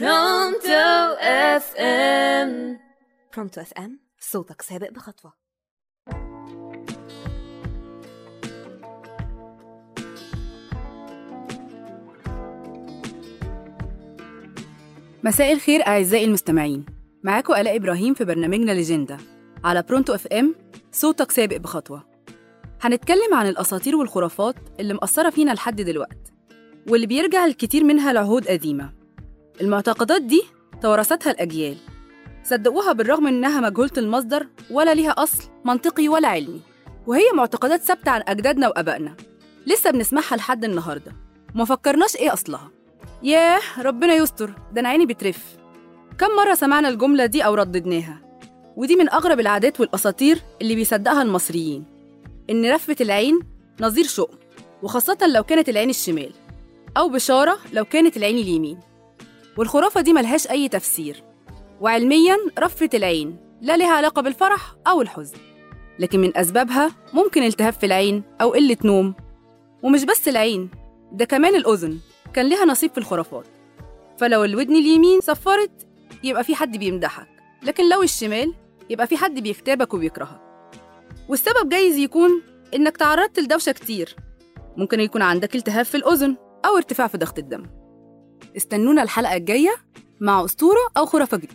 Pronto FM Pronto FM صوتك سابق بخطوة. مساء الخير أعزائي المستمعين. معاكم آلاء إبراهيم في برنامجنا Legenda. على Pronto FM صوتك سابق بخطوة. هنتكلم عن الأساطير والخرافات اللي مأثرة فينا لحد دلوقت واللي بيرجع الكتير منها لعهود قديمة. المعتقدات دي توارثتها الأجيال. صدقوها بالرغم إنها مجهولة المصدر ولا ليها أصل منطقي ولا علمي وهي معتقدات ثابتة عن أجدادنا وآبائنا. لسه بنسمعها لحد النهاردة. وما فكرناش إيه أصلها. ياه ربنا يستر. ده أنا عيني بترف. كم مرة سمعنا الجملة دي أو رددناها؟ ودي من أغرب العادات والأساطير اللي بيصدقها المصريين. إن رفة العين نظير شؤم وخاصة لو كانت العين الشمال أو بشارة لو كانت العين اليمين. والخرافة دي ملهاش أي تفسير. وعلميا رفة العين لا لها علاقة بالفرح أو الحزن. لكن من أسبابها ممكن التهاب في العين أو قلة نوم. ومش بس العين ده كمان الأذن كان لها نصيب في الخرافات. فلو الودن اليمين صفرت يبقى في حد بيمدحك. لكن لو الشمال يبقى في حد بيكتابك وبيكرهك. والسبب جايز يكون إنك تعرضت لدوشة كتير. ممكن يكون عندك التهاب في الأذن أو ارتفاع في ضغط الدم. استنونا الحلقة الجاية مع أسطورة أو خرافة جديدة.